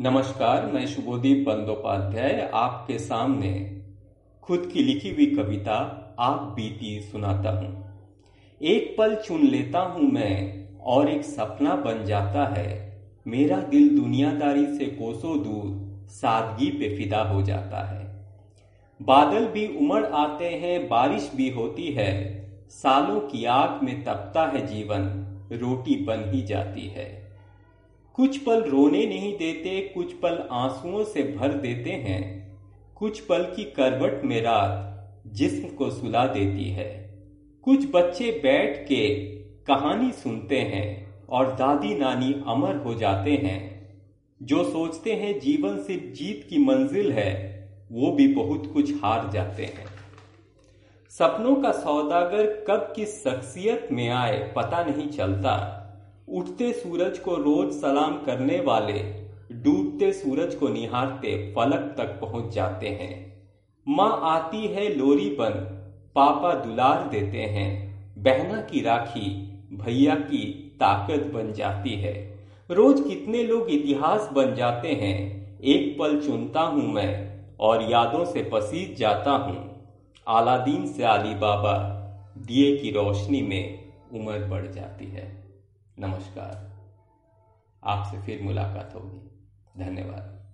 नमस्कार, मैं शुभोदीप बंदोपाध्याय, आपके सामने खुद की लिखी हुई कविता आप बीती सुनाता हूँ। एक पल चुन लेता हूँ मैं, और एक सपना बन जाता है। मेरा दिल दुनियादारी से कोसों दूर, सादगी पे फिदा हो जाता है। बादल भी उमड़ आते हैं, बारिश भी होती है। सालों की आग में तपता है जीवन, रोटी बन ही जाती है। कुछ पल रोने नहीं देते, कुछ पल आंसुओं से भर देते हैं। कुछ पल की करवट में रात जिस्म को सुला देती है। कुछ बच्चे बैठ के कहानी सुनते हैं और दादी नानी अमर हो जाते हैं। जो सोचते हैं जीवन सिर्फ़ जीत की मंजिल है, वो भी बहुत कुछ हार जाते हैं। सपनों का सौदागर कब किस शख्सियत में आए, पता नहीं चलता। उठते सूरज को रोज सलाम करने वाले, डूबते सूरज को निहारते फलक तक पहुँच जाते हैं। माँ आती है लोरी बन, पापा दुलार देते हैं। बहना की राखी, भैया की ताकत बन जाती है। रोज कितने लोग इतिहास बन जाते हैं। एक पल चुनता हूँ मैं और यादों से पसीज जाता हूँ। आलादीन से अली बाबा, दिए की रोशनी में उम्र बढ़ जाती है। नमस्कार। आपसे फिर मुलाकात होगी। धन्यवाद।